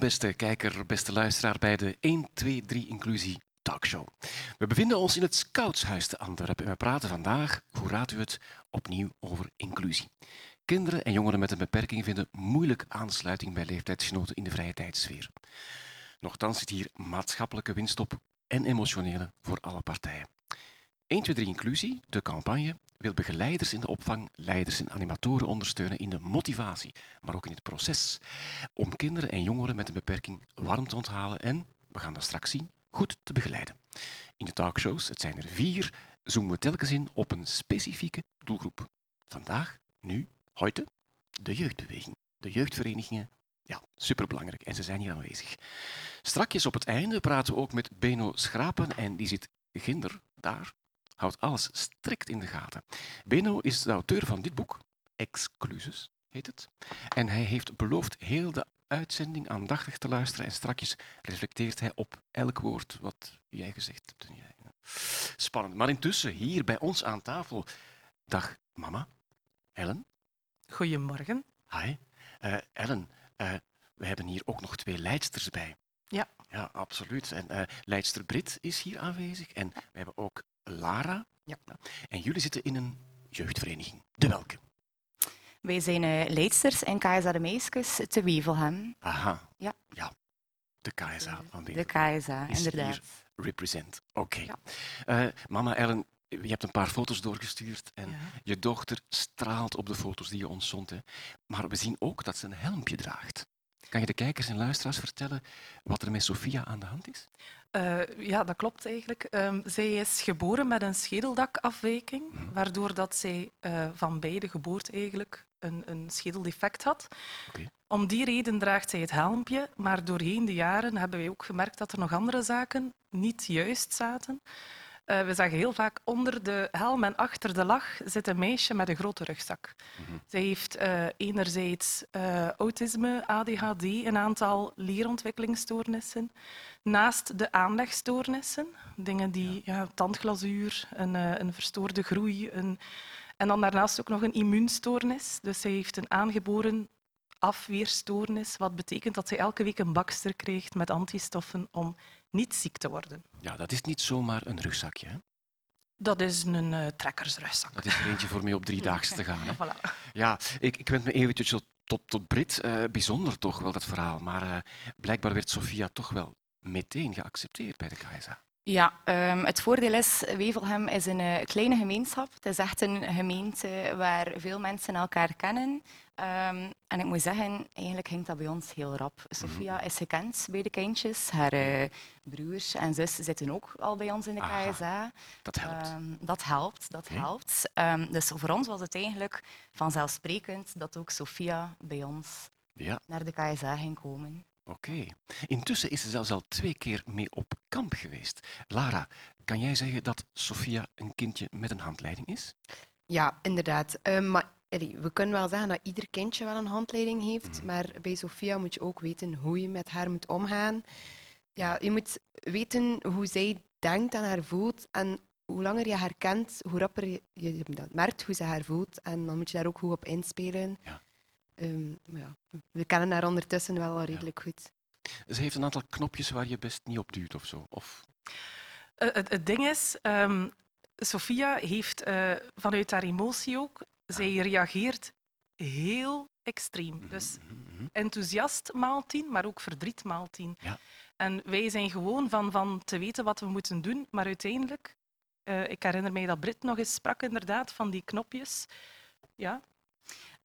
Beste kijker, beste luisteraar, bij de 1, 2, 3 Inclusie Talkshow. We bevinden ons in het Scoutshuis te Antwerpen en we praten vandaag, hoe raadt u het, opnieuw over inclusie. Kinderen en jongeren met een beperking vinden moeilijk aansluiting bij leeftijdsgenoten in de vrije tijdsfeer. Nochtans zit hier maatschappelijke winst op en emotionele voor alle partijen. 1, 2, 3 Inclusie, de campagne, wil begeleiders in de opvang, leiders en animatoren ondersteunen in de motivatie, maar ook in het proces, om kinderen en jongeren met een beperking warm te onthalen en, we gaan dat straks zien, goed te begeleiden. In de talkshows, het zijn er vier, zoomen we telkens in op een specifieke doelgroep. Vandaag, nu, heute, de jeugdbeweging. De jeugdverenigingen, ja, superbelangrijk en ze zijn hier aanwezig. Strakjes op het einde praten we ook met Beno Schrapen en die zit ginder daar houdt alles strikt in de gaten. Beno is de auteur van dit boek, Exclusus heet het. En hij heeft beloofd heel de uitzending aandachtig te luisteren en strakjes reflecteert hij op elk woord wat jij gezegd hebt. Spannend. Maar intussen, hier bij ons aan tafel, dag mama, Ellen. Goedemorgen. Hi. Uh, Ellen, uh, we hebben hier ook nog twee leidsters bij. Ja. Ja, absoluut. En uh, leidster Brit is hier aanwezig en we hebben ook Lara. Ja. En jullie zitten in een jeugdvereniging. De welke? Wij zijn uh, leidsters in KSA de Meisjes te Wevelhem. Aha. Ja. ja. De KSA van De KSA, inderdaad. represent. Oké. Okay. Ja. Uh, mama Ellen, je hebt een paar foto's doorgestuurd en ja. je dochter straalt op de foto's die je ons zond. Hè. Maar we zien ook dat ze een helmpje draagt. Kan je de kijkers en luisteraars vertellen wat er met Sophia aan de hand is? Uh, ja, dat klopt eigenlijk. Um, zij is geboren met een schedeldakafwijking, hmm. waardoor dat zij uh, van bij de geboorte eigenlijk een, een schedeldefect had. Okay. Om die reden draagt zij het helmpje, maar doorheen de jaren hebben wij ook gemerkt dat er nog andere zaken niet juist zaten. Uh, we zagen heel vaak onder de helm en achter de lach zit een meisje met een grote rugzak. Mm -hmm. Zij heeft uh, enerzijds uh, autisme, ADHD, een aantal leerontwikkelingsstoornissen. Naast de aanlegstoornissen, dingen die ja. Ja, tandglazuur, een, een verstoorde groei. Een, en dan daarnaast ook nog een immuunstoornis. Dus zij heeft een aangeboren afweerstoornis, wat betekent dat zij elke week een bakster krijgt met antistoffen om niet ziek te worden. Ja, dat is niet zomaar een rugzakje. Hè? Dat is een uh, trekkersrugzak. Dat is er eentje voor mij op drie dagen te gaan. Hè? voilà. Ja, ik, ik wend me eventjes tot, tot Brit. Uh, bijzonder toch wel, dat verhaal. Maar uh, blijkbaar werd Sophia toch wel meteen geaccepteerd bij de KSA. Ja, um, het voordeel is, Wevelhem is een uh, kleine gemeenschap. Het is echt een gemeente waar veel mensen elkaar kennen. Um, en ik moet zeggen, eigenlijk ging dat bij ons heel rap. Sophia mm -hmm. is gekend bij de kindjes. Haar uh, broers en zus zitten ook al bij ons in de Aha, KSA. Dat helpt. Um, dat helpt, dat Oké. helpt. dus voor ons was het eigenlijk vanzelfsprekend dat ook Sophia bij ons Ja, naar de KSA ging komen. oké. Intussen is ze zelfs al twee keer mee op kamp geweest. Lara, kan jij zeggen dat Sophia een kindje met een handleiding is? Ja, inderdaad. Maar allee, we kunnen wel zeggen dat ieder kindje wel een handleiding heeft, Mhm. maar bij Sophia moet je ook weten hoe je met haar moet omgaan. Ja, je moet weten hoe zij denkt en haar voelt en hoe langer je haar kent, hoe rapper je, je dat merkt hoe ze haar voelt en dan moet je daar ook goed op inspelen. Ja. Ehm, maar ja, we kennen haar ondertussen wel al redelijk goed. Ze heeft een aantal knopjes waar je best niet op duwt of zo. Of... Uh, het, het, ding is, um, Sophia heeft uh, vanuit haar emotie ook, zij reageert heel extreem. Mhm, Dus mhm, mhm. enthousiast maal tien, maar ook verdriet maal tien. Ja. En wij zijn gewoon van, van te weten wat we moeten doen, maar uiteindelijk, uh, ik herinner mij dat Brit nog eens sprak inderdaad van die knopjes. Ja,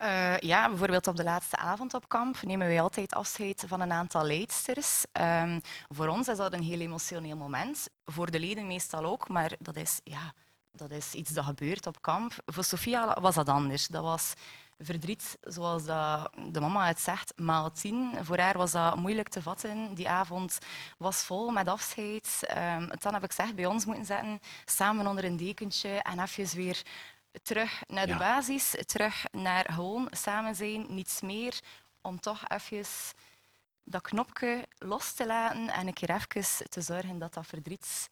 Uh, ja, bijvoorbeeld op de laatste avond op kamp nemen wij altijd afscheid van een aantal leidsters. Um, voor ons is dat een heel emotioneel moment. Voor de leden meestal ook, maar dat is, ja, dat is iets dat gebeurt op kamp. Voor Sofia was dat anders. Dat was verdriet, zoals de mama het zegt, maal tien. Voor haar was dat moeilijk te vatten. Die avond was vol met afscheid. Um, dan heb ik gezegd, bij ons moeten zetten, samen onder een dekentje en even weer terug naar de Ja. basis, terug naar gewoon samen zijn, niets meer, om toch even dat knopje los te laten en een keer even te zorgen dat dat verdriet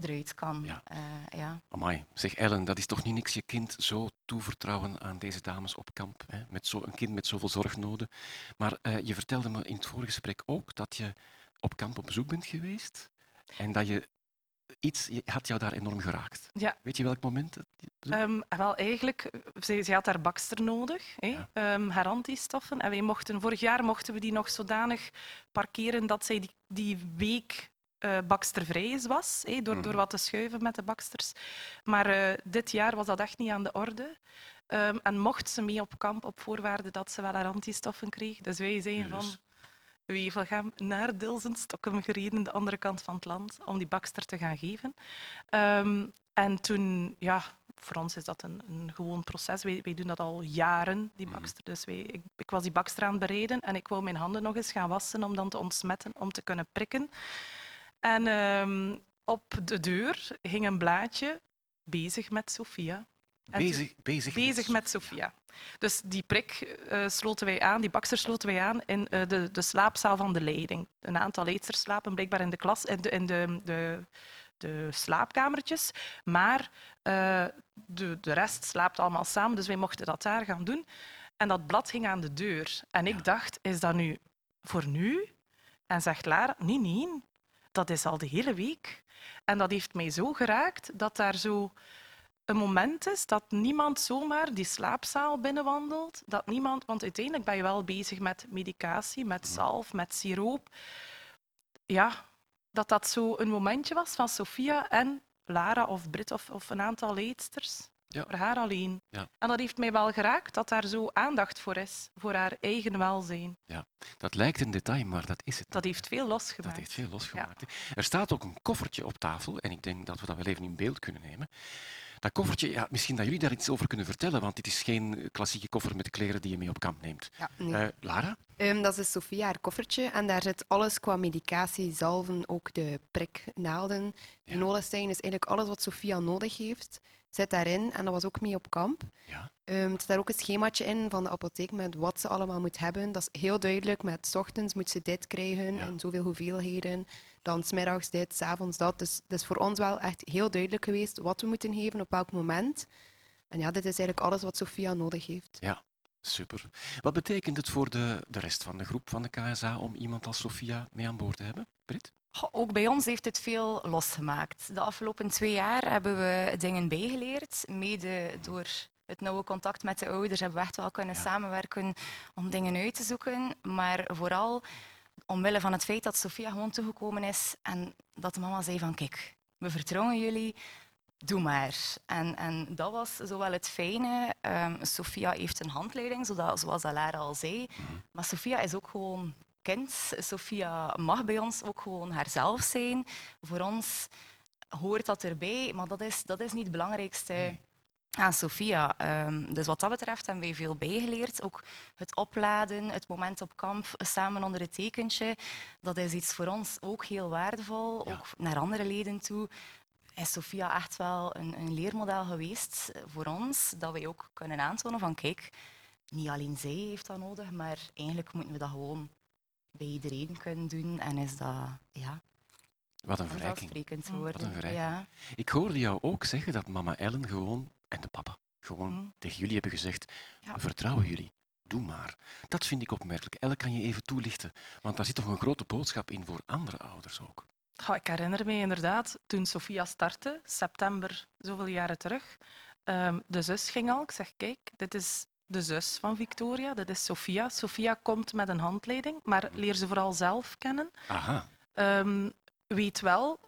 eruit kan. Ja. Eh, ja. Amai, zeg Ellen, dat is toch niet niks je kind zo toevertrouwen aan deze dames op kamp, hè? Met zo, een kind met zoveel zorgnoden. Maar eh, je vertelde me in het vorige gesprek ook dat je op kamp op bezoek bent geweest en dat je iets je had jou daar enorm geraakt. Ja. Weet je welk moment? Ehm, wel, eigenlijk, ze, ze had haar bakster nodig, hè, Ja. ehm, haar antistoffen. En wij mochten, vorig jaar mochten we die nog zodanig parkeren dat zij die, die week eh, bakstervrij is was, door, door Mhm. wat te schuiven met de baksters. Maar eh, dit jaar was dat echt niet aan de orde. Ehm, en mocht ze mee op kamp op voorwaarde dat ze wel haar antistoffen kreeg. Dus wij zijn van. Wevelgem naar Dilsen, Stockholm gereden, de andere kant van het land, om die bakster te gaan geven. Ehm, en toen, ja, voor ons is dat een, een gewoon proces. Wij, wij doen dat al jaren, die Mhm. bakster. Dus wij, ik, ik was die bakster aan het bereiden en ik wou mijn handen nog eens gaan wassen om dan te ontsmetten, om te kunnen prikken. En ehm, op de deur hing een blaadje bezig met toen- Bezig, bezig, bezig met Sophia. Dus die prik eh, sloten wij aan, die bakster sloten wij aan in eh, de, de slaapzaal van de leiding. Een aantal leidsters slapen blijkbaar in de klas, in de, in de, de, de slaapkamertjes. Maar eh, de, de rest slaapt allemaal samen, dus wij mochten dat daar gaan doen. En dat blad hing aan de deur. En ik Ja. dacht, is dat nu voor nu? En zegt Lara, nee, nee, dat is al de hele week. En dat heeft mij zo geraakt dat daar zo een moment is dat niemand zomaar die slaapzaal binnenwandelt. Dat niemand, want uiteindelijk ben je wel bezig met medicatie, met zalf, met siroop. Ja, dat dat zo een momentje was van Sophia en Lara of Brit of, of een aantal leidsters. Ja. Voor haar alleen. Ja. En dat heeft mij wel geraakt, dat daar zo aandacht voor is, voor haar eigen welzijn. Dat lijkt een detail, maar dat is het. Dat heeft veel Dat losgemaakt. heeft veel losgemaakt. Er staat ook een koffertje op tafel en ik denk dat we dat wel even in beeld kunnen nemen. Dat koffertje, ja, misschien dat jullie daar iets over kunnen vertellen, want dit is geen klassieke koffer met kleren die je mee op kamp neemt. Ja, nee. Eh, Lara? Ehm, dat is Sophia haar koffertje en daar zit alles qua medicatie, zalven, ook de priknaalden, Ja. nolestijn, dus eigenlijk alles wat Sophia nodig heeft, zit daarin. En dat was ook mee op kamp. Ja. Ehm, er staat ook een schemaatje in van de apotheek met wat ze allemaal moet hebben. Dat is heel duidelijk. Met 's ochtends moet ze dit krijgen Ja. en zoveel hoeveelheden. Dan smiddags dit, 's avonds dat. Dus het is voor ons wel echt heel duidelijk geweest wat we moeten geven op welk moment. En ja, dit is eigenlijk alles wat Sophia nodig heeft. Super. Wat betekent het voor de, de rest van de groep van de KSA om iemand als Sophia mee aan boord te hebben? Brit? Ook bij ons heeft het veel losgemaakt. De afgelopen twee jaar hebben we dingen bijgeleerd, mede door het nauwe contact met de ouders hebben we echt wel kunnen Ja. samenwerken om dingen uit te zoeken. Maar vooral omwille van het feit dat Sophia gewoon toegekomen is en dat de mama zei van kijk, we vertrouwen jullie, doe maar. En, en dat was zowel het fijne. ehm, Sophia heeft een handleiding, zodat, zoals Lara al zei. Maar Sophia is ook gewoon kind. Sophia mag bij ons ook gewoon haarzelf zijn. Voor ons hoort dat erbij, maar dat is, dat is niet het belangrijkste aan Sophia. Ehm, dus wat dat betreft hebben wij veel bijgeleerd. Ook het opladen, het moment op kamp samen onder het tekentje, dat is iets voor ons ook heel waardevol. Ja. Ook naar andere leden toe is Sophia echt wel een, een leermodel geweest voor ons, dat wij ook kunnen aantonen van kijk, niet alleen zij heeft dat nodig, maar eigenlijk moeten we dat gewoon bij iedereen kunnen doen en is dat ja, Wat een verrijking. Wat een verrijking. Ja. Ik hoorde jou ook zeggen dat mama Ellen gewoon, en de papa, gewoon Mm. tegen jullie hebben gezegd, Ja. we vertrouwen jullie. Doe maar. Dat vind ik opmerkelijk. Elle, kan je even toelichten? Want daar zit toch een grote boodschap in voor andere ouders ook. Goh, ik herinner me inderdaad, toen Sophia startte, september, zoveel jaren terug, ehm, de zus ging al. Ik zeg, kijk, dit is de zus van Victoria, dit is Sophia. Sophia komt met een handleiding, maar leer ze vooral zelf kennen. Aha. Ehm, weet wel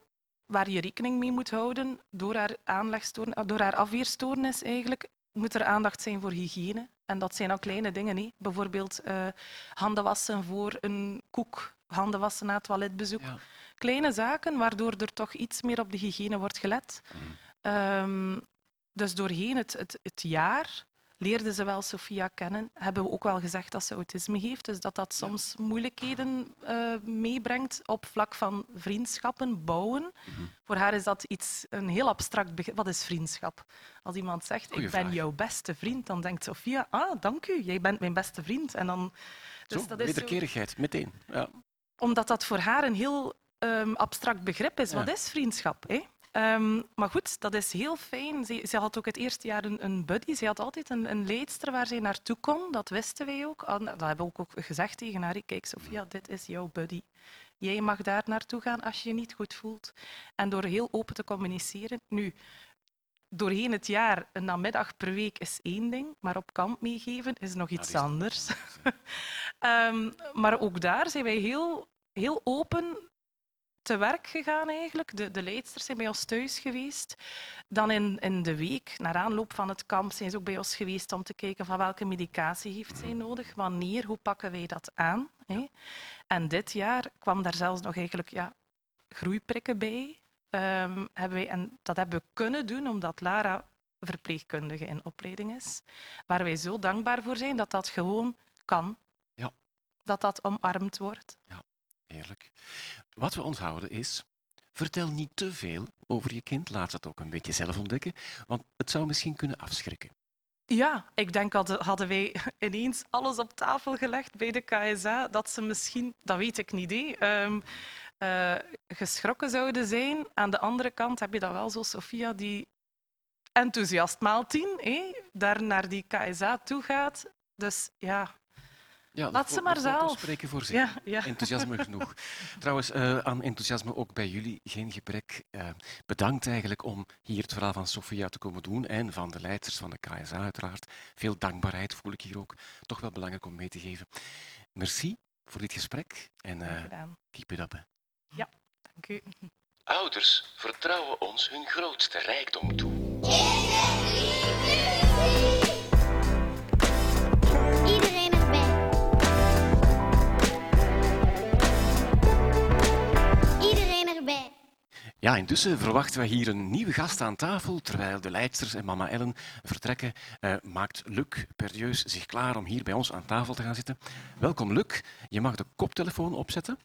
waar je rekening mee moet houden door haar, aanlegstoorn, door haar afweerstoornis eigenlijk. Moet er aandacht zijn voor hygiëne. En dat zijn al kleine dingen. Bijvoorbeeld eh, handen wassen voor een koek, handen wassen na het toiletbezoek. Ja. Kleine zaken waardoor er toch iets meer op de hygiëne wordt gelet. Mhm. Ehm, dus doorheen het, het, het jaar leerde ze wel Sophia kennen. Hebben we ook wel gezegd dat ze autisme heeft. Dus dat dat soms moeilijkheden eh, meebrengt op vlak van vriendschappen, bouwen. Mhm. Voor haar is dat iets, een heel abstract begrip. Wat is vriendschap? Als iemand zegt, Goeie ik ben vraag. jouw beste vriend, dan denkt Sophia, ah, dank u, jij bent mijn beste vriend. En dan, dus Zo, dat is zo- wederkerigheid, meteen. Ja. omdat dat voor haar een heel ehm, abstract begrip is. Ja. Wat is vriendschap? Hè? Ehm, maar goed, dat is heel fijn. Ze, ze had ook het eerste jaar een, een buddy. Ze had altijd een, een leidster waar ze naartoe kon. Dat wisten wij ook. Dat hebben we ook, ook gezegd tegen haar. Kijk, Sofia, dit is jouw buddy. Jij mag daar naartoe gaan als je je niet goed voelt. En door heel open te communiceren. Nu, doorheen het jaar, een namiddag per week is één ding, maar op kamp meegeven is nog iets anders. um, maar ook daar zijn wij heel, heel open te werk gegaan eigenlijk. De, de leidsters zijn bij ons thuis geweest. Dan in, in de week, naar aanloop van het kamp, zijn ze ook bij ons geweest om te kijken van welke medicatie heeft zij nodig, wanneer, hoe pakken wij dat aan. Hè? En dit jaar kwam daar zelfs nog eigenlijk ja, groeiprikken bij. Um, hebben wij, en dat hebben we kunnen doen omdat Lara verpleegkundige in opleiding is. Waar wij zo dankbaar voor zijn dat dat gewoon kan. Ja. Dat dat omarmd wordt. Ja, eerlijk. Wat we onthouden is, vertel niet te veel over je kind. Laat het ook een beetje zelf ontdekken, want het zou misschien kunnen afschrikken. Ja, ik denk dat hadden wij ineens alles op tafel gelegd bij de KSA, dat ze misschien, dat weet ik niet, hè, uh, geschrokken zouden zijn. Aan de andere kant heb je dan wel zo Sofia die enthousiast maal tien, daar naar die KSA toe gaat. Dus ja, ja, Laat ze maar zelf. spreken voor zich. Ja, ja. Enthousiasme genoeg. Trouwens, uh, aan enthousiasme ook bij jullie geen gebrek. Uh, bedankt eigenlijk om hier het verhaal van Sofia te komen doen en van de leiders van de KSA uiteraard. Veel dankbaarheid voel ik hier ook. Toch wel belangrijk om mee te geven. Merci voor dit gesprek en uh, keep it up. Ja, dank u. Ouders vertrouwen ons hun grootste rijkdom toe. Ja, intussen verwachten we hier een nieuwe gast aan tafel. Terwijl de leidsters en mama Ellen vertrekken, uh, maakt Luc Perdieus zich klaar om hier bij ons aan tafel te gaan zitten. Welkom, Luc. Je mag de koptelefoon opzetten.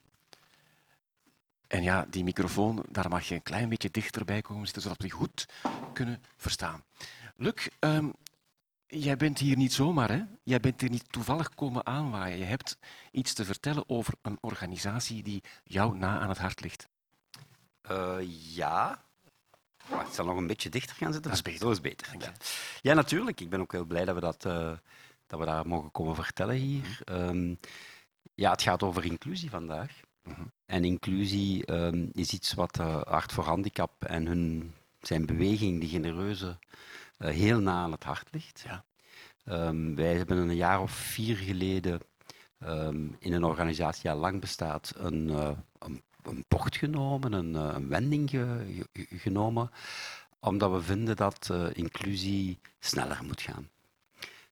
En ja, die microfoon, daar mag je een klein beetje dichterbij komen zitten, zodat we die goed kunnen verstaan. Luc, um, jij bent hier niet zomaar, hè? Jij bent hier niet toevallig komen aanwaaien. Je hebt iets te vertellen over een organisatie die jou na aan het hart ligt. Uh, ja. Wacht, ik zal nog een beetje dichter gaan zitten. Dat is beter. Zo is beter. Ja. ja. natuurlijk. Ik ben ook heel blij dat we, dat, uh, dat we daar mogen komen vertellen hier. Um, ja, het gaat over inclusie vandaag. Uh mhm. -huh. En inclusie um, is iets wat uh, Hart voor Handicap en hun, zijn beweging, die genereuze, heel na aan het hart ligt. Ja. Um, wij hebben een jaar of vier geleden in een organisatie die al lang bestaat een, een bocht genomen, een, eh, een wending ge, genomen, omdat we vinden dat uh, inclusie sneller moet gaan.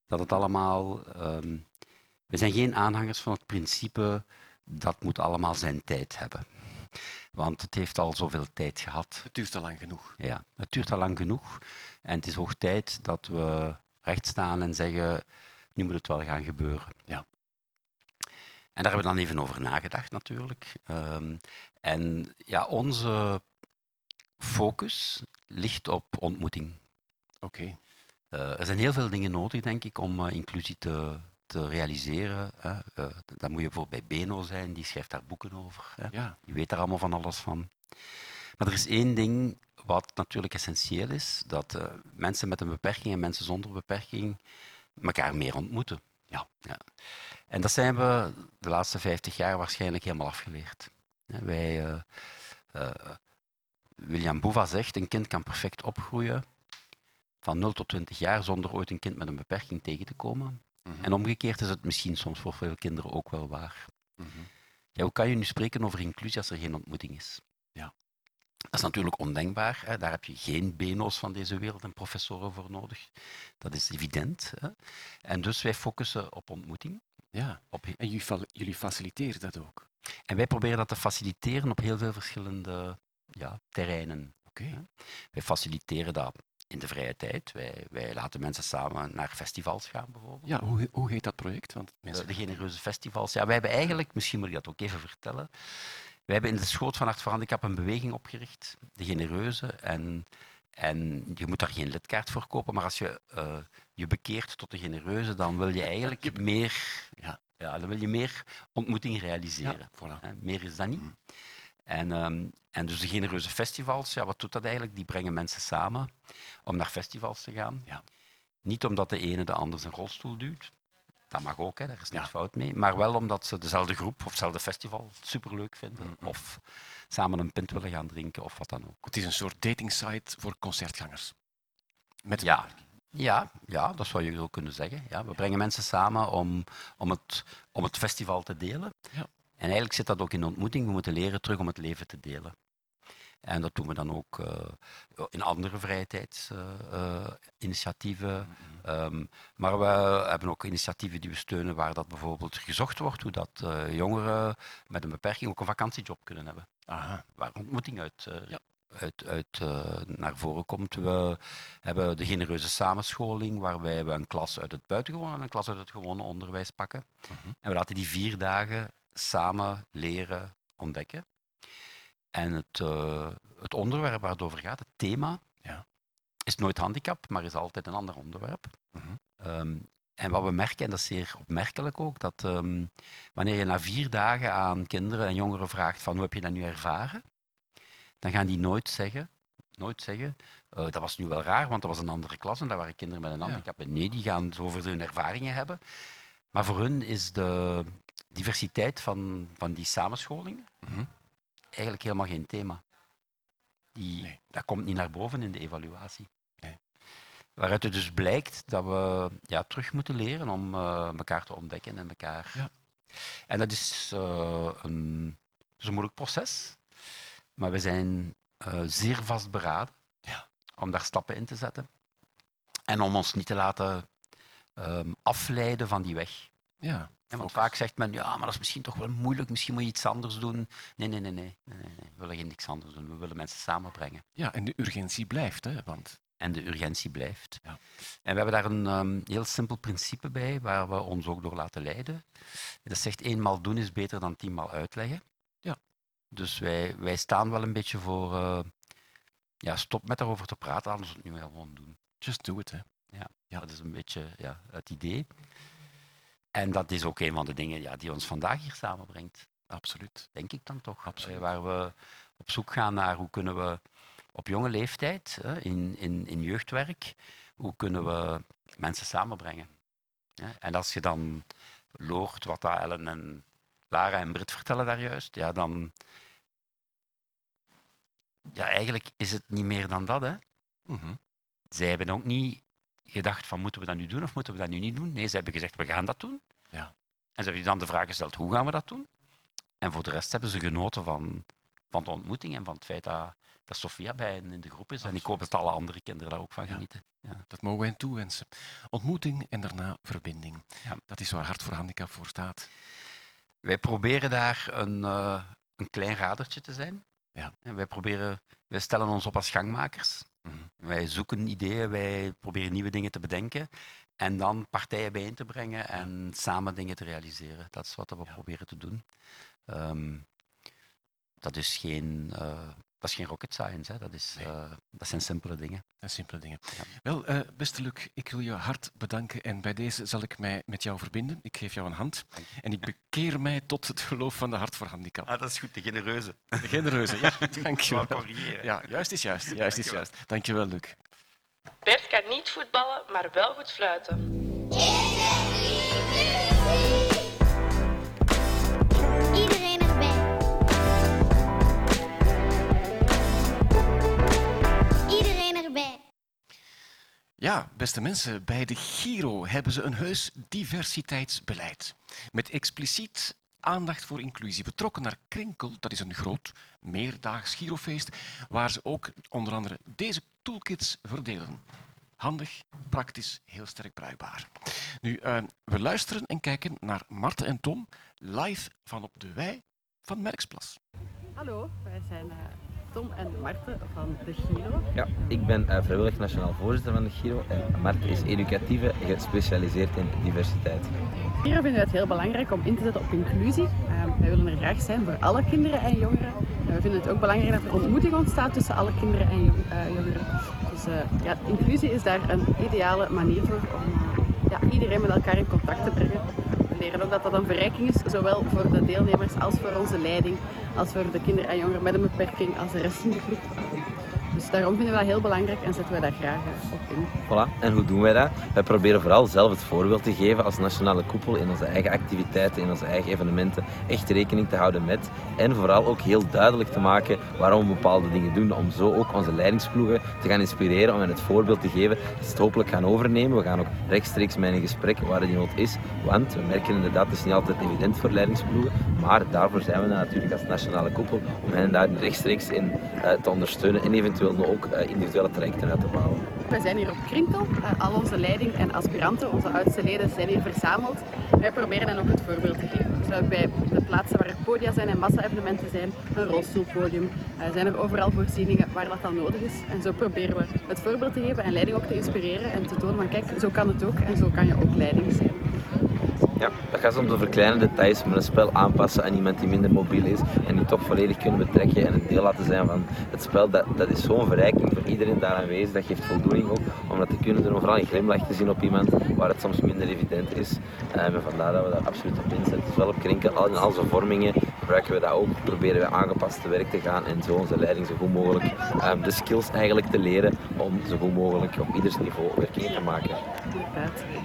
Dat het allemaal. Um, we zijn geen aanhangers van het principe dat moet allemaal zijn tijd hebben. Want het heeft al zoveel tijd gehad. Het duurt al lang genoeg. Ja, het duurt al lang genoeg. En het is hoog tijd dat we recht staan en zeggen, nu moet het wel gaan gebeuren. Ja. En daar hebben we dan even over nagedacht natuurlijk. Um, en ja, onze focus ligt op ontmoeting. Oké. Okay. Uh, er zijn heel veel dingen nodig, denk ik, om uh, inclusie te, te realiseren. Hè. Uh, dan moet je bijvoorbeeld bij Beno zijn, die schrijft daar boeken over. Hè. Ja. Die weet daar allemaal van alles van. Maar er is één ding wat natuurlijk essentieel is, dat mensen met een beperking en mensen zonder beperking elkaar meer ontmoeten. Ja. ja. En dat zijn we de laatste 50 jaar waarschijnlijk helemaal afgeleerd. Wij, uh, uh, William Boeva zegt, een kind kan perfect opgroeien van 0 tot 20 jaar zonder ooit een kind met een beperking tegen te komen. Mm -hmm. En omgekeerd is het misschien soms voor veel kinderen ook wel waar. Mm -hmm. ja, hoe kan je nu spreken over inclusie als er geen ontmoeting is? Ja. Dat is natuurlijk ondenkbaar. Hè. Daar heb je geen beno's van deze wereld en professoren voor nodig. Dat is evident. Hè. En dus wij focussen op ontmoeting. Ja, op... en jullie faciliteren dat ook? En wij proberen dat te faciliteren op heel veel verschillende ja, terreinen. Okay. Wij faciliteren dat in de vrije tijd. Wij, wij laten mensen samen naar festivals gaan, bijvoorbeeld. Ja, hoe, hoe heet dat project? Want mensen... de, de genereuze festivals. Ja, wij hebben eigenlijk, misschien moet ik dat ook even vertellen, wij hebben in de schoot van Hart voor Handicap een beweging opgericht, de genereuze. En, en je moet daar geen lidkaart voor kopen, maar als je uh, je bekeert tot de genereuze, dan wil je eigenlijk meer ja, ja, dan wil je meer ontmoeting realiseren. Ja, voilà. Meer is dat niet. Mm. En, um, En dus de genereuze festivals, ja, wat doet dat eigenlijk? Die brengen mensen samen om naar festivals te gaan. Ja. Niet omdat de ene de ander zijn rolstoel duwt. Dat mag ook, hè, daar is niks fout mee. Maar wel omdat ze dezelfde groep of hetzelfde festival superleuk vinden. Mhm. Of samen een pint willen gaan drinken of wat dan ook. Het is een soort datingsite voor concertgangers. Met Ja. Ja, ja, dat zou je zo kunnen zeggen. Ja, we brengen mensen samen om, om, het, om het festival te delen. Ja. En eigenlijk zit dat ook in de ontmoeting. We moeten leren terug om het leven te delen. En dat doen we dan ook eh, in andere vrije tijdsinitiatieven. Ehm, maar we hebben ook initiatieven die we steunen waar dat bijvoorbeeld gezocht wordt hoe dat eh, jongeren met een beperking ook een vakantiejob kunnen hebben. Aha. Waar ontmoeting uit, eh, Ja. Uit, uit eh, naar voren komt. We hebben de genereuze samenscholing, waarbij we een klas uit het buitengewoon en een klas uit het gewone onderwijs pakken. Mhm. En we laten die vier dagen samen leren ontdekken. En het, eh, het onderwerp waar het over gaat, het thema, Ja. is nooit handicap, maar is altijd een ander onderwerp. Mhm. Ehm, en wat we merken, en dat is zeer opmerkelijk ook, dat ehm, wanneer je na vier dagen aan kinderen en jongeren vraagt van hoe heb je dat nu ervaren, dan gaan die nooit zeggen, nooit zeggen, eh, dat was nu wel raar, want dat was een andere klas en daar waren kinderen met een Ja. handicap. En Nee, die gaan het over hun ervaringen hebben. Maar voor hun is de diversiteit van, van die samenscholing Mhm. eigenlijk helemaal geen thema. Die, Nee. Dat komt niet naar boven in de evaluatie. Nee. Waaruit het dus blijkt dat we ja, terug moeten leren om eh, elkaar te ontdekken en elkaar. Ja. En dat is, eh, een, dat is een moeilijk proces, maar we zijn eh, zeer vastberaden Ja. om daar stappen in te zetten. En om ons niet te laten ehm, afleiden van die weg. Ja. Ja, want vaak zegt men, ja, maar dat is misschien toch wel moeilijk, misschien moet je iets anders doen. Nee, nee, nee, nee, nee, nee, nee. we willen geen niks anders doen. We willen mensen samenbrengen. ja, en de urgentie blijft, hè, want En de urgentie blijft. Ja. En we hebben daar een ehm, heel simpel principe bij, waar we ons ook door laten leiden. Dat zegt, eenmaal doen is beter dan tienmaal uitleggen. Ja. Dus wij, wij staan wel een beetje voor, eh, ja, stop met daarover te praten, anders het nu gewoon doen. just do it. Hè. Ja, dat is een beetje ja, het idee. En dat is ook een van de dingen ja, die ons vandaag hier samenbrengt. Absoluut. denk ik dan toch. Absoluut. Eh, Waar we op zoek gaan naar hoe kunnen we op jonge leeftijd, hè, in, in, in jeugdwerk, hoe kunnen we mensen samenbrengen. Ja, En als je dan loort wat dat Ellen en Lara en Brit vertellen daar juist, ja, dan... Ja, eigenlijk is het niet meer dan dat, hè. Mhm. Zij hebben ook niet gedacht van moeten we dat nu doen of moeten we dat nu niet doen. Nee, ze hebben gezegd we gaan dat doen. Ja. En ze hebben dan de vraag gesteld hoe gaan we dat doen. En voor de rest hebben ze genoten van, van de ontmoeting en van het feit dat, dat Sofia bij hen in de groep is. En ik hoop dat alle andere kinderen daar ook van Ja. genieten. Ja. Dat mogen wij hen toewensen. Ontmoeting en daarna verbinding. Ja. Dat is waar Hart voor Handicap voor staat. Wij proberen daar een, eh, een klein radertje te zijn. Ja. En wij, proberen, wij stellen ons op als gangmakers. Mhm. Wij zoeken ideeën, wij proberen nieuwe dingen te bedenken. En dan partijen bijeen te brengen en samen dingen te realiseren. Dat is wat we Ja. proberen te doen. Ehm, dat, is geen, eh, dat is geen rocket science, hè. Dat, is, Nee. eh, dat zijn simpele dingen. En simpele dingen. Ja. Wel, eh, beste Luc, ik wil je hart bedanken en bij deze zal ik mij met jou verbinden. Ik geef jou een hand en ik bekeer mij tot het geloof van de Hart voor Handicap. Ah, dat is goed, de genereuze. De genereuze, ja, dank je wel. corrigeren. Ja, juist is juist, juist is Dankjewel. juist. Dank je wel, Luc. Bert kan niet voetballen, maar wel goed fluiten. Ja, beste mensen, bij de Giro hebben ze een heus diversiteitsbeleid. Met expliciet aandacht voor inclusie. Betrokken naar Krinkel, dat is een groot meerdaags Girofeest, waar ze ook onder andere deze toolkits verdelen. Handig, praktisch, heel sterk bruikbaar. Nu, eh, we luisteren en kijken naar Marten en Tom live van op de wei van Merksplas. Hallo, wij zijn eh, Tom en Marten van de Giro. Ja, ik ben eh, vrijwillig nationaal voorzitter van de Giro en Mart is educatieve gespecialiseerd in diversiteit. Giro vinden wij het heel belangrijk om in te zetten op inclusie. Eh, wij willen er graag zijn voor alle kinderen en jongeren. En we vinden het ook belangrijk dat er ontmoeting ontstaat tussen alle kinderen en eh, jongeren. Dus eh, ja, inclusie is daar een ideale manier voor om ja, iedereen met elkaar in contact te brengen. We leren ook dat dat een verrijking is, zowel voor de deelnemers als voor onze leiding, als voor de kinderen en jongeren met een beperking als de rest in de groep. Dus daarom vinden we dat heel belangrijk en zetten we daar graag op in. Voilà. En hoe doen wij dat? Wij proberen vooral zelf het voorbeeld te geven als nationale koepel in onze eigen activiteiten, in onze eigen evenementen, echt rekening te houden met. En vooral ook heel duidelijk te maken waarom we bepaalde dingen doen, om zo ook onze leidingsploegen te gaan inspireren, om hen het voorbeeld te geven, dat ze het hopelijk gaan overnemen. We gaan ook rechtstreeks met in gesprek waar die nood is, want we merken inderdaad, het is niet altijd evident voor leidingsploegen, maar daarvoor zijn we natuurlijk als nationale koepel, om hen daar rechtstreeks in eh, te ondersteunen en eventueel ook eh, individuele trajecten uit te bouwen. Wij zijn hier op Krinkel. Al onze leiding en aspiranten, onze oudste leden, zijn hier verzameld. Wij proberen hen ook het voorbeeld te geven. Bij de plaatsen waar er podia zijn en massa-evenementen zijn, een rolstoelpodium, uh, zijn er overal voorzieningen waar dat dan nodig is. En zo proberen we het voorbeeld te geven en leiding ook te inspireren en te tonen van kijk, zo kan het ook en zo kan je ook leiding zijn. Ja, dat gaat soms over kleine details, maar een spel aanpassen aan iemand die minder mobiel is en die toch volledig kunnen betrekken en een deel laten zijn van het spel, dat, dat is zo'n verrijking voor iedereen daar aanwezig. Dat geeft voldoening ook, om dat te kunnen doen, overal een glimlach te zien op iemand waar het soms minder evident is. En vandaar dat we daar absoluut op inzetten. Dus wel op krinken, al in al zijn vormingen gebruiken we dat ook, proberen we aangepast te werk te gaan en zo onze leiding zo goed mogelijk um, de skills eigenlijk te leren om zo goed mogelijk op ieders niveau werking te maken.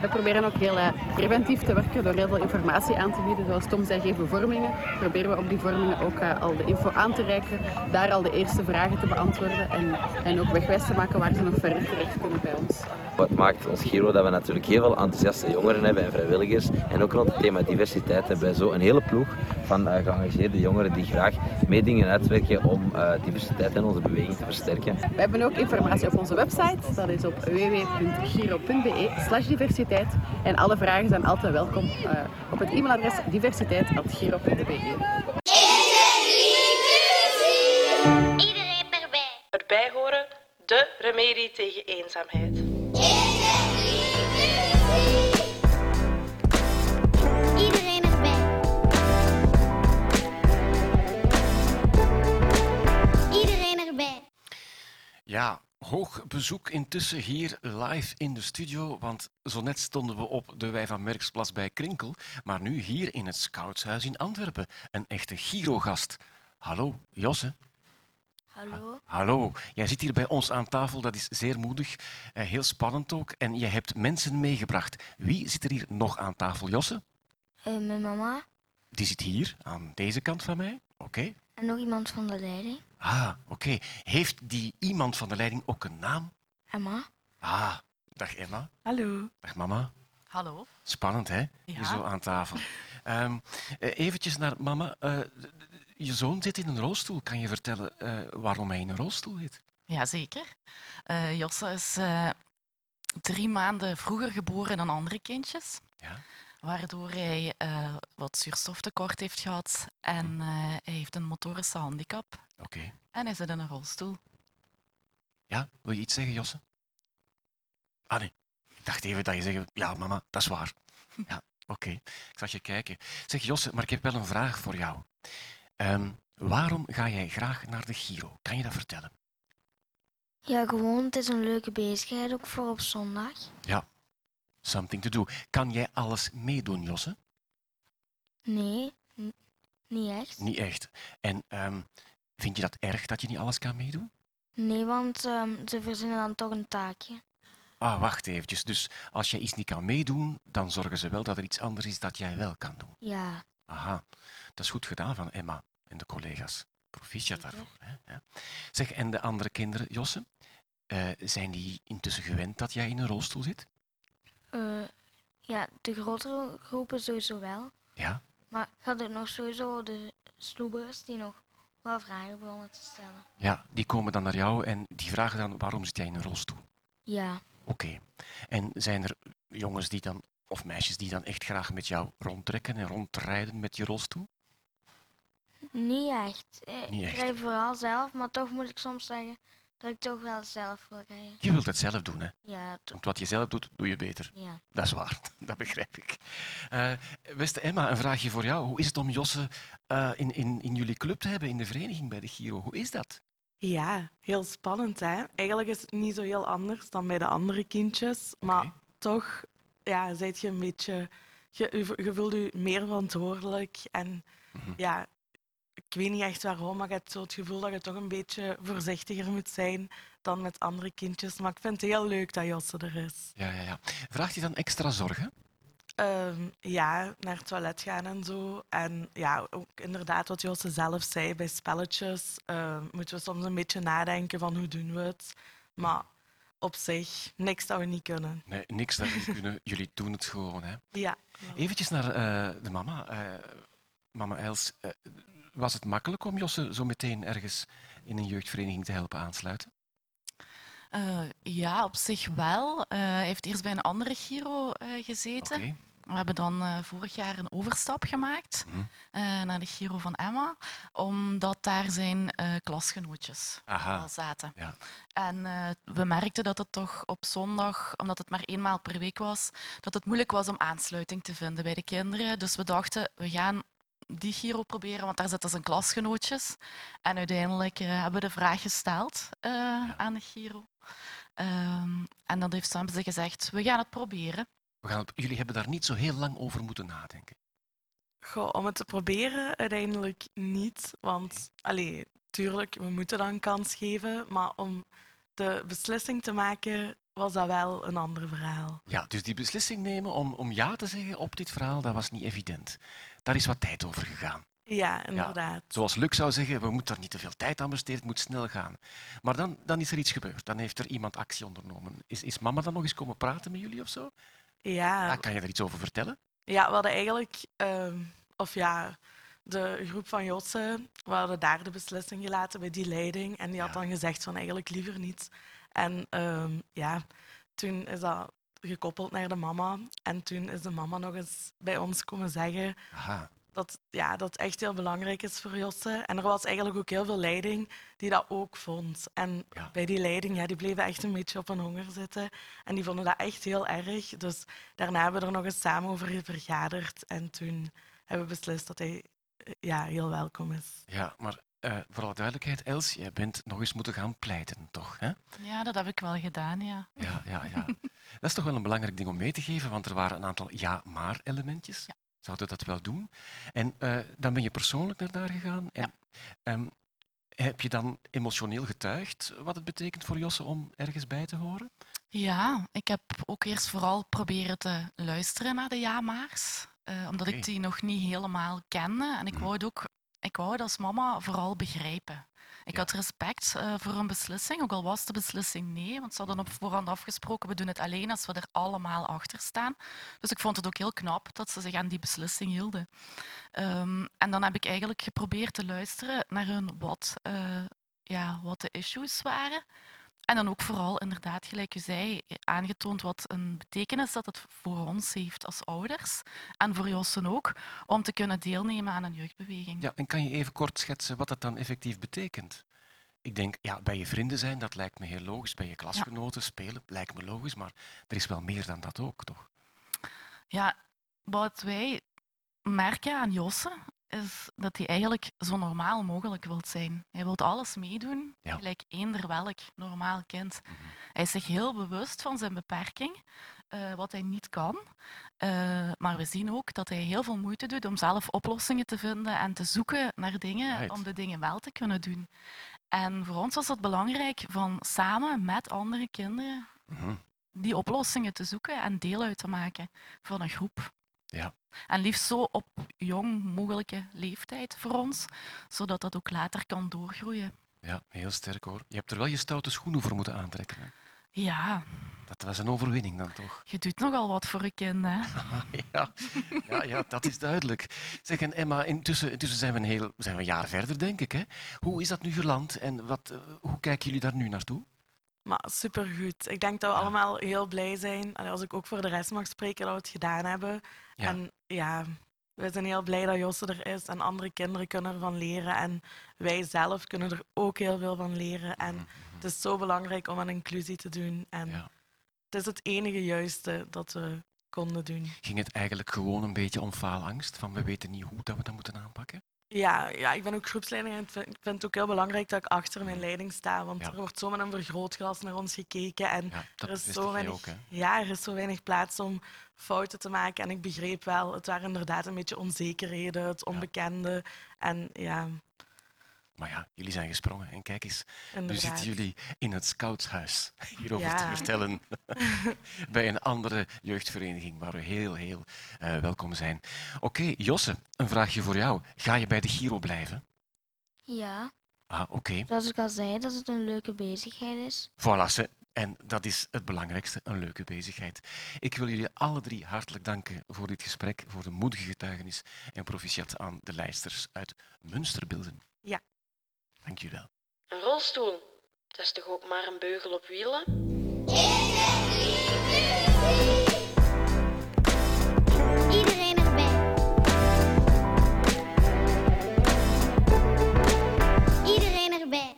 We proberen ook heel uh, preventief te werken door heel veel informatie aan te bieden. Zoals Tom zei, geven vormingen. Proberen we op die vormingen ook uh, al de info aan te reiken, daar al de eerste vragen te beantwoorden en, en ook wegwijs te maken waar ze nog verder terecht kunnen bij ons. Wat maakt ons Giro dat we natuurlijk heel veel enthousiaste jongeren hebben en vrijwilligers. En ook rond het thema diversiteit hebben wij zo een hele ploeg van uh, geëngageerde jongeren die graag mee dingen uitwerken om uh, diversiteit in onze beweging te versterken. We hebben ook informatie op onze website. Dat is op www.giro.be slash diversiteit. En alle vragen zijn altijd welkom uh, op het e-mailadres diversiteit.giro.be. remedie tegen eenzaamheid. Iedereen erbij. Iedereen erbij. Ja, hoog bezoek intussen hier live in de studio, want zo net stonden we op de Wij van Merksplas bij Krinkel, maar nu hier in het Scoutshuis in Antwerpen. Een echte Giro-gast. Hallo, Josse. Hallo. Hallo, jij zit hier bij ons aan tafel, dat is zeer moedig, eh, heel spannend ook. En je hebt mensen meegebracht. Wie zit er hier nog aan tafel, Josse? Uh, mijn mama Die zit hier, aan deze kant van mij. Oké. en nog iemand van de leiding. Ah, oké. Heeft die iemand van de leiding ook een naam? Emma. Ah, dag Emma. Hallo. Dag mama. Hallo. Spannend, hè? Hier Ja. zo aan tafel. Ehm eh, eventjes naar mama. Eh, je zoon zit in een rolstoel. Kan je vertellen eh, waarom hij in een rolstoel zit? Jazeker. Uh, Josse is eh, drie maanden vroeger geboren dan andere kindjes. Ja. Waardoor hij eh, wat zuurstoftekort heeft gehad en eh, hij heeft een motorische handicap. Oké. En hij zit in een rolstoel. Ja, wil je iets zeggen, Josse? Ah nee, ik dacht even dat je zegt, ja mama, dat is waar. Ja, oké. Ik zag je kijken. Zeg Josse, maar ik heb wel een vraag voor jou. Ehm, waarom ga jij graag naar de Giro? Kan je dat vertellen? Ja, gewoon, het is een leuke bezigheid ook voor op zondag. Ja, something to do. Kan jij alles meedoen, Josse? Nee, niet echt. Niet echt. En ehm, vind je dat erg dat je niet alles kan meedoen? Nee, want ehm, ze verzinnen dan toch een taakje. Ah, wacht eventjes. Dus als jij iets niet kan meedoen, dan zorgen ze wel dat er iets anders is dat jij wel kan doen. Ja, Aha, dat is goed gedaan van Emma en de collega's. Proficiat daarvoor. Hè? Ja. Zeg, en de andere kinderen, Josse, eh, zijn die intussen gewend dat jij in een rolstoel zit? eh, ja, de grotere groepen sowieso wel. Ja? Maar ik had ook nog sowieso de sloebers die nog wel vragen begonnen te stellen. Ja, die komen dan naar jou en die vragen dan waarom zit jij in een rolstoel? Ja, Oké. En zijn er jongens die dan, of meisjes die dan echt graag met jou rondtrekken en rondrijden met je rolstoel? Niet echt. Eh, Niet ik echt. rij vooral zelf, maar toch moet ik soms zeggen dat ik toch wel zelf wil rijden. Je wilt het zelf doen, hè? Ja, Want wat je zelf doet, doe je beter. ja. Dat is waar, dat begrijp ik. Eh, beste Emma, een vraagje voor jou. Hoe is het om Josse eh, in, in, in jullie club te hebben, in de vereniging bij de Giro? Hoe is dat? Ja, heel spannend hè. Eigenlijk is het niet zo heel anders dan bij de andere kindjes, maar toch ja, zijt je een beetje, je, je vo- je voelt je meer verantwoordelijk en Mhm. ja, ik weet niet echt waarom, maar ik heb zo het gevoel dat je toch een beetje voorzichtiger moet zijn dan met andere kindjes. Maar ik vind het heel leuk dat Josse er is. Ja, ja, ja. Vraagt hij dan extra zorgen? Ehm, ja, naar het toilet gaan en zo. En ja, ook inderdaad wat Josse zelf zei, bij spelletjes ehm, moeten we soms een beetje nadenken van hoe doen we het. Maar op zich, niks dat we niet kunnen. Nee, niks dat jullie kunnen. Jullie doen het gewoon. Hè. Ja. Eventjes naar eh, de mama. eh, mama Els, eh, was het makkelijk om Josse zo meteen ergens in een jeugdvereniging te helpen aansluiten? Eh, ja, op zich wel. Eh, hij heeft eerst bij een andere Giro eh, gezeten. We hebben dan vorig jaar een overstap gemaakt Mhm. naar de Giro van Emma, omdat daar zijn klasgenootjes Aha. al zaten. Ja. En we merkten dat het toch op zondag, omdat het maar eenmaal per week was, dat het moeilijk was om aansluiting te vinden bij de kinderen. Dus we dachten, we gaan die Giro proberen, want daar zitten zijn klasgenootjes. En uiteindelijk eh, hebben we de vraag gesteld eh, aan de Giro. Ehm, en dan heeft Sam ze gezegd, we gaan het proberen. We gaan het- jullie hebben daar niet zo heel lang over moeten nadenken. Goh, om het te proberen, uiteindelijk niet. Want, allee, tuurlijk, we moeten dan een kans geven. Maar om de beslissing te maken, was dat wel een ander verhaal. Ja, dus die beslissing nemen om, om ja te zeggen op dit verhaal, dat was niet evident. Daar is wat tijd over gegaan. Ja, inderdaad. Zoals Luc zou zeggen, we moeten daar niet te veel tijd aan besteden, het moet snel gaan. Maar dan, dan is er iets gebeurd, dan heeft er iemand actie ondernomen. Is, is mama dan nog eens komen praten met jullie of zo? Ja, kan je er iets over vertellen? ja we hadden eigenlijk, ehm, of ja, de groep van Josse, we hadden daar de beslissing gelaten bij die leiding. En die had dan gezegd van eigenlijk liever niet. En ehm, ja, toen is dat gekoppeld naar de mama. En toen is de mama nog eens bij ons komen zeggen Aha. dat, ja, dat echt heel belangrijk is voor Josse. En er was eigenlijk ook heel veel leiding die dat ook vond. En Ja. bij die leiding, ja, die bleven echt een beetje op hun honger zitten. En die vonden dat echt heel erg. Dus daarna hebben we er nog eens samen over vergaderd. En toen hebben we beslist dat hij eh, ja, heel welkom is. Ja, maar eh, voor alle duidelijkheid, Els, jij bent nog eens moeten gaan pleiten, toch? Hè? Ja, dat heb ik wel gedaan, ja. Ja, ja, ja. Dat is toch wel een belangrijk ding om mee te geven, want er waren een aantal ja-maar-elementjes. Ja. Zouden dat wel doen? En eh, dan ben je persoonlijk naar daar gegaan. En, ehm, heb je dan emotioneel getuigd wat het betekent voor Josse om ergens bij te horen? Ja, ik heb ook eerst vooral proberen te luisteren naar de ja-maars. eh, omdat ik die nog niet helemaal kende. En ik Mhm. wou het ook, ik wou het als mama vooral begrijpen. Ik Ja. had respect eh, voor een beslissing, ook al was de beslissing nee. Want ze hadden op voorhand afgesproken, we doen het alleen als we er allemaal achter staan. Dus ik vond het ook heel knap dat ze zich aan die beslissing hielden. Ehm, en dan heb ik eigenlijk geprobeerd te luisteren naar hun wat, eh, ja, wat de issues waren. En dan ook vooral, inderdaad, gelijk u zei, aangetoond wat een betekenis dat het voor ons heeft als ouders. En voor Jossen ook, om te kunnen deelnemen aan een jeugdbeweging. Ja, en kan je even kort schetsen wat dat dan effectief betekent? Ik denk, ja, bij je vrienden zijn, dat lijkt me heel logisch. Bij je klasgenoten spelen, lijkt me logisch. Maar er is wel meer dan dat ook, toch? Ja, wat wij merken aan Josse is dat hij eigenlijk zo normaal mogelijk wil zijn. Hij wil alles meedoen, Ja. gelijk eender welk normaal kind. Hij is zich heel bewust van zijn beperking, eh, wat hij niet kan. Eh, maar we zien ook dat hij heel veel moeite doet om zelf oplossingen te vinden en te zoeken naar dingen Right. om de dingen wel te kunnen doen. En voor ons was het belangrijk van samen met andere kinderen Mhm. die oplossingen te zoeken en deel uit te maken van een groep. Ja. En liefst zo op jong mogelijke leeftijd voor ons, zodat dat ook later kan doorgroeien. Ja, heel sterk hoor. Je hebt er wel je stoute schoenen voor moeten aantrekken. Hè? Ja, Dat was een overwinning dan toch? je doet nogal wat voor een kind, hè? ja, ja, ja, dat is duidelijk. Zeg, en Emma, intussen, intussen zijn, we een heel, zijn we een jaar verder, denk ik. Hè? Hoe is dat nu geland en wat, eh, hoe kijken jullie daar nu naartoe? Maar supergoed. Ik denk dat we Ja. allemaal heel blij zijn. Allee, als ik ook voor de rest mag spreken, dat we het gedaan hebben. Ja. En ja, we zijn heel blij dat Josse er is en andere kinderen kunnen ervan leren. En wij zelf kunnen er ook heel veel van leren. En het is zo belangrijk om aan inclusie te doen. En Ja. het is het enige juiste dat we konden doen. Ging het eigenlijk gewoon een beetje om faalangst? Van we weten niet hoe dat we dat moeten aanpakken? Ja, ja, ik ben ook groepsleider en ik vind, ik vind het ook heel belangrijk dat ik achter mijn leiding sta. Want Ja. er wordt zo met een vergrootglas naar ons gekeken. En Ja, dat er is zo weinig, ook. Hè? ja, er is zo weinig plaats om fouten te maken. En ik begreep wel, het waren inderdaad een beetje onzekerheden, het onbekende. En ja, Maar ja, jullie zijn gesprongen en kijk eens, nu Inderdaad. zitten jullie in het scoutshuis hierover te vertellen bij een andere jeugdvereniging waar we heel, heel eh, welkom zijn. Oké, Josse, een vraagje voor jou. Ga je bij de Giro blijven? Ja, Ah, oké. zoals ik al zei, dat het een leuke bezigheid is. Voilà, ze. En dat is het belangrijkste, een leuke bezigheid. Ik wil jullie alle drie hartelijk danken voor dit gesprek, voor de moedige getuigenis en proficiat aan de lijsters uit Münsterbilden. Ja. Dank jullie wel. Een rolstoel, dat is toch ook maar een beugel op wielen? Iedereen erbij. Iedereen erbij.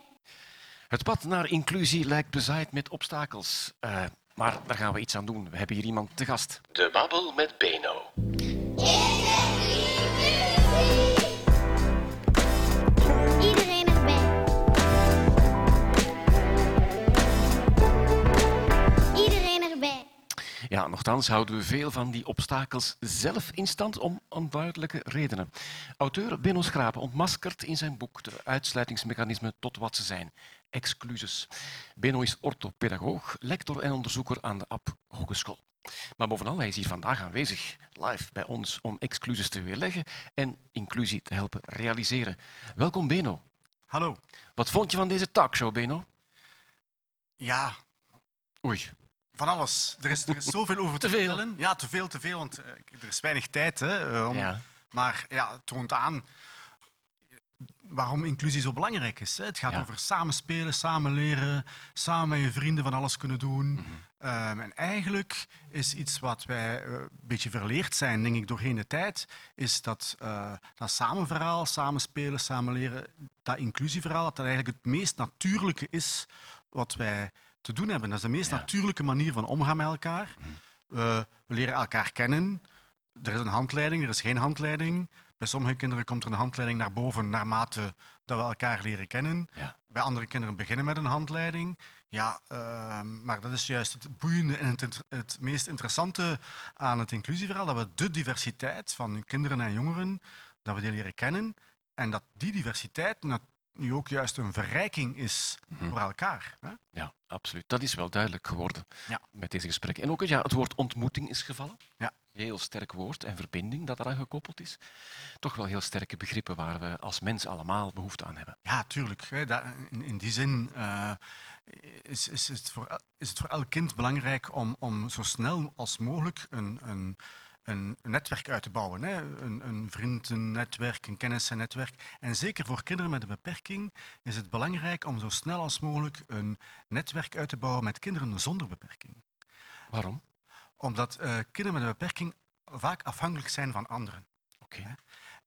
Het pad naar inclusie lijkt bezaaid met obstakels. Eh, maar daar gaan we iets aan doen. We hebben hier iemand te gast. De Babbel met Beno. Iedereen Ja, nochtans houden we veel van die obstakels zelf in stand om onduidelijke redenen. Auteur Benno Schrapen ontmaskert in zijn boek de uitsluitingsmechanismen tot wat ze zijn. Excluses. Benno is orthopedagoog, lector en onderzoeker aan de App Hogeschool. Maar bovenal, hij is hier vandaag aanwezig, live bij ons, om excluses te weerleggen en inclusie te helpen realiseren. Welkom, Beno. Hallo. Wat vond je van deze talkshow, Beno? Ja, Oei. Van alles. Er is, er is zoveel over te, Te veel. vertellen. Ja, te veel, te veel, want eh, er is weinig tijd. Hè, eh, om- Ja. Maar ja, het toont aan waarom inclusie zo belangrijk is. Hè. Het gaat Ja. over samenspelen, samen leren, samen met je vrienden van alles kunnen doen. Mhm. Ehm, en eigenlijk is iets wat wij eh, een beetje verleerd zijn, denk ik, doorheen de tijd, is dat dat samenverhaal, samenspelen, samen leren, dat inclusieverhaal, dat dat eigenlijk het meest natuurlijke is wat wij te doen hebben. Dat is de meest Ja. natuurlijke manier van omgaan met elkaar. Eh, we leren elkaar kennen. Er is een handleiding, er is geen handleiding. Bij sommige kinderen komt er een handleiding naar boven naarmate dat we elkaar leren kennen. Ja. Bij andere kinderen beginnen met een handleiding. Ja, ehm, maar dat is juist het boeiende en het, het meest interessante aan het inclusieverhaal. Dat we de diversiteit van kinderen en jongeren, dat we die leren kennen. En dat die diversiteit nu ook juist een verrijking is Mhm. voor elkaar. Hè? Ja, absoluut. Dat is wel duidelijk geworden Ja. met deze gesprekken. En ook ja, het woord ontmoeting is gevallen. Ja. Heel sterk woord en verbinding dat eraan gekoppeld is. Toch wel heel sterke begrippen waar we als mens allemaal behoefte aan hebben. Ja, tuurlijk. In, die zin eh, is, is, het voor, is het voor elk kind belangrijk om, om zo snel als mogelijk een, een, een netwerk uit te bouwen. Hè. Een, een vriendennetwerk, een kennissennetwerk. En zeker voor kinderen met een beperking is het belangrijk om zo snel als mogelijk een netwerk uit te bouwen met kinderen zonder beperking. Waarom? Omdat eh, kinderen met een beperking vaak afhankelijk zijn van anderen. Oké.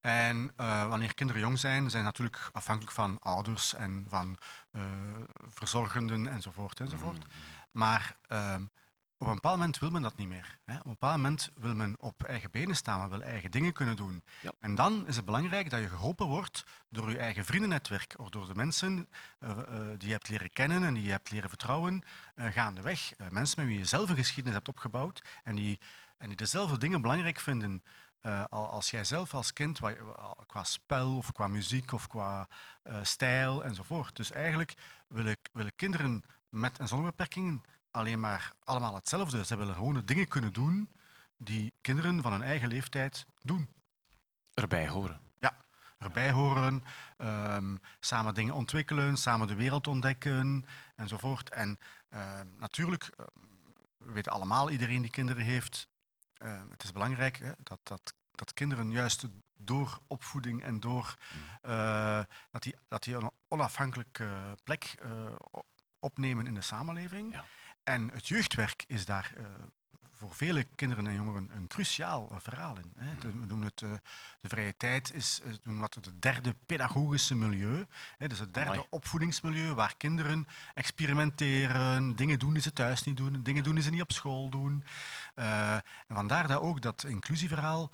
En eh, wanneer kinderen jong zijn, zijn ze natuurlijk afhankelijk van ouders en van eh, verzorgenden enzovoort. enzovoort. Maar ehm, op een bepaald moment wil men dat niet meer. Hè. Op een bepaald moment wil men op eigen benen staan, men wil eigen dingen kunnen doen. Ja. En dan is het belangrijk dat je geholpen wordt door je eigen vriendennetwerk of door de mensen eh, eh, die je hebt leren kennen en die je hebt leren vertrouwen eh, gaandeweg. Mensen met wie je zelf een geschiedenis hebt opgebouwd en die, en die dezelfde dingen belangrijk vinden al- als jij zelf als kind, qua spel of qua muziek of qua stijl enzovoort. Dus eigenlijk willen, willen kinderen met en zonder beperkingen alleen maar allemaal hetzelfde. Ze willen gewoon de dingen kunnen doen die kinderen van hun eigen leeftijd doen. Erbij horen. Erbij horen, ehm, samen dingen ontwikkelen, samen de wereld ontdekken enzovoort. En ehm, natuurlijk, eh, we weten allemaal, iedereen die kinderen heeft, het is belangrijk hè, dat, dat, dat kinderen juist door opvoeding en door eh, dat, die, dat die een onafhankelijke plek eh, opnemen in de samenleving. Ja. En het jeugdwerk is daar eh, voor vele kinderen en jongeren een cruciaal eh, verhaal in. Hè. De- We noemen het, eh, de vrije tijd is we noemen dat het derde pedagogische milieu. Hè. Dus het derde Amai. opvoedingsmilieu waar kinderen experimenteren, dingen doen die ze thuis niet doen, dingen doen die ze niet op school doen. En vandaar dat ook dat inclusieverhaal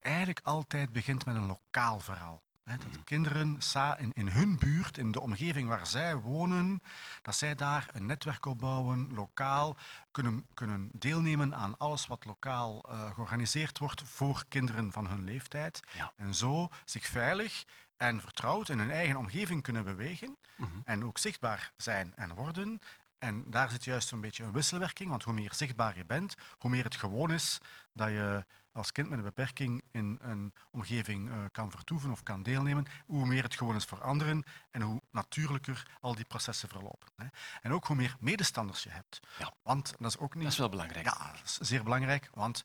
eigenlijk altijd begint met een lokaal verhaal. Dat kinderen in, in hun buurt, in de omgeving waar zij wonen, dat zij daar een netwerk opbouwen, lokaal, kunnen, kunnen deelnemen aan alles wat lokaal eh, georganiseerd wordt voor kinderen van hun leeftijd. Ja. En zo zich veilig en vertrouwd in hun eigen omgeving kunnen bewegen Mhm. en ook zichtbaar zijn en worden. En daar zit juist een beetje een wisselwerking, want hoe meer zichtbaar je bent, hoe meer het gewoon is dat je als kind met een beperking in een omgeving eh, kan vertoeven of kan deelnemen, hoe meer het gewoon is voor anderen en hoe natuurlijker al die processen verlopen. Hè. En ook hoe meer medestanders je hebt. Ja. Want dat is ook niet... Dat is wel belangrijk. Ja, dat is zeer belangrijk, want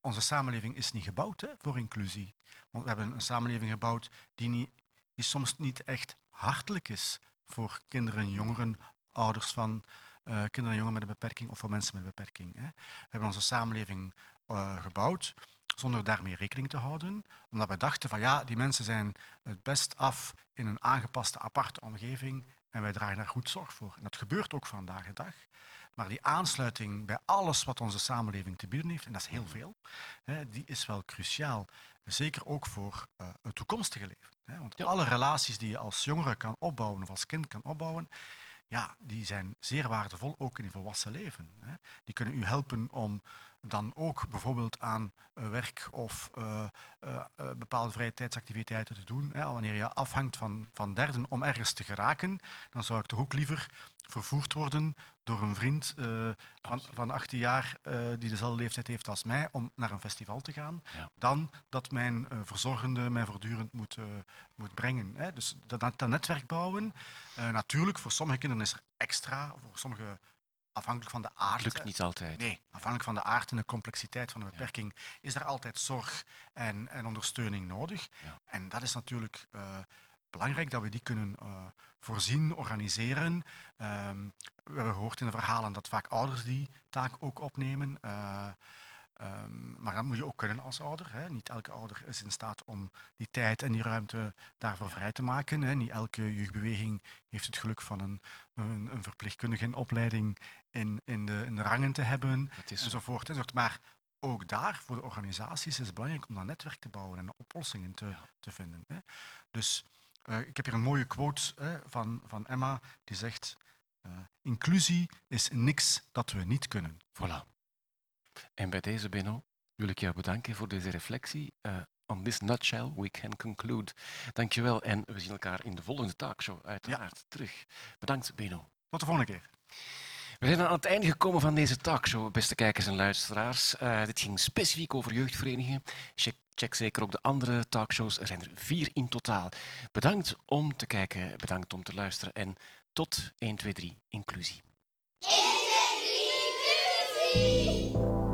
onze samenleving is niet gebouwd hè, voor inclusie. Want we hebben een samenleving gebouwd die, niet, die soms niet echt hartelijk is voor kinderen en jongeren, ouders van eh, kinderen en jongeren met een beperking of voor mensen met een beperking. Hè. We hebben onze samenleving eh, gebouwd zonder daarmee rekening te houden, omdat we dachten van ja, die mensen zijn het best af in een aangepaste aparte omgeving en wij dragen daar goed zorg voor. En dat gebeurt ook vandaag de dag. Maar die aansluiting bij alles wat onze samenleving te bieden heeft, en dat is heel veel, hè, die is wel cruciaal. Zeker ook voor eh, het toekomstige leven. Hè. Want alle relaties die je als jongere kan opbouwen of als kind kan opbouwen, ja, die zijn zeer waardevol, ook in je volwassen leven. Hè. Die kunnen u helpen om dan ook bijvoorbeeld aan eh, werk of eh, eh, bepaalde vrije tijdsactiviteiten te doen. Hè. Wanneer je afhangt van, van derden om ergens te geraken, dan zou ik toch ook liever vervoerd worden door een vriend van, van 18 jaar die dezelfde leeftijd heeft als mij om naar een festival te gaan, Ja. dan dat mijn verzorgende mij voortdurend moet, moet brengen. Hè. Dus dat, dat netwerk bouwen, natuurlijk, voor sommige kinderen is er extra, voor sommige afhankelijk van de aard. Lukt niet altijd. Nee, afhankelijk van de aard en de complexiteit van de beperking is er altijd zorg en, en ondersteuning nodig. Ja. En dat is natuurlijk eh, belangrijk dat we die kunnen eh, voorzien, organiseren. Ehm, we hebben gehoord in de verhalen dat vaak ouders die taak ook opnemen. Eh, ehm, maar dat moet je ook kunnen als ouder. Hè. Niet elke ouder is in staat om die tijd en die ruimte daarvoor vrij te maken. Hè. Niet elke jeugdbeweging heeft het geluk van een, een, een verpleegkundige in opleiding in, in, de, in de rangen te hebben, is zo. enzovoort, enzovoort. Maar ook daar, voor de organisaties, is het belangrijk om dat netwerk te bouwen en oplossingen te, te vinden. Hè. Dus eh, ik heb hier een mooie quote hè, van, van Emma, die zegt... eh, inclusie is niks dat we niet kunnen. Voilà. En bij deze, Benno, wil ik jou bedanken voor deze reflectie. Eh, on this nutshell, we can conclude. Dankjewel en we zien elkaar in de volgende talkshow uiteraard terug. Bedankt, Benno. Tot de volgende keer. We zijn aan het einde gekomen van deze talkshow, beste kijkers en luisteraars. Eh, dit ging specifiek over jeugdverenigingen. Check, check zeker ook de andere talkshows. Er zijn er vier in totaal. Bedankt om te kijken, bedankt om te luisteren en tot 1, 2, 3 inclusie. Inclusie!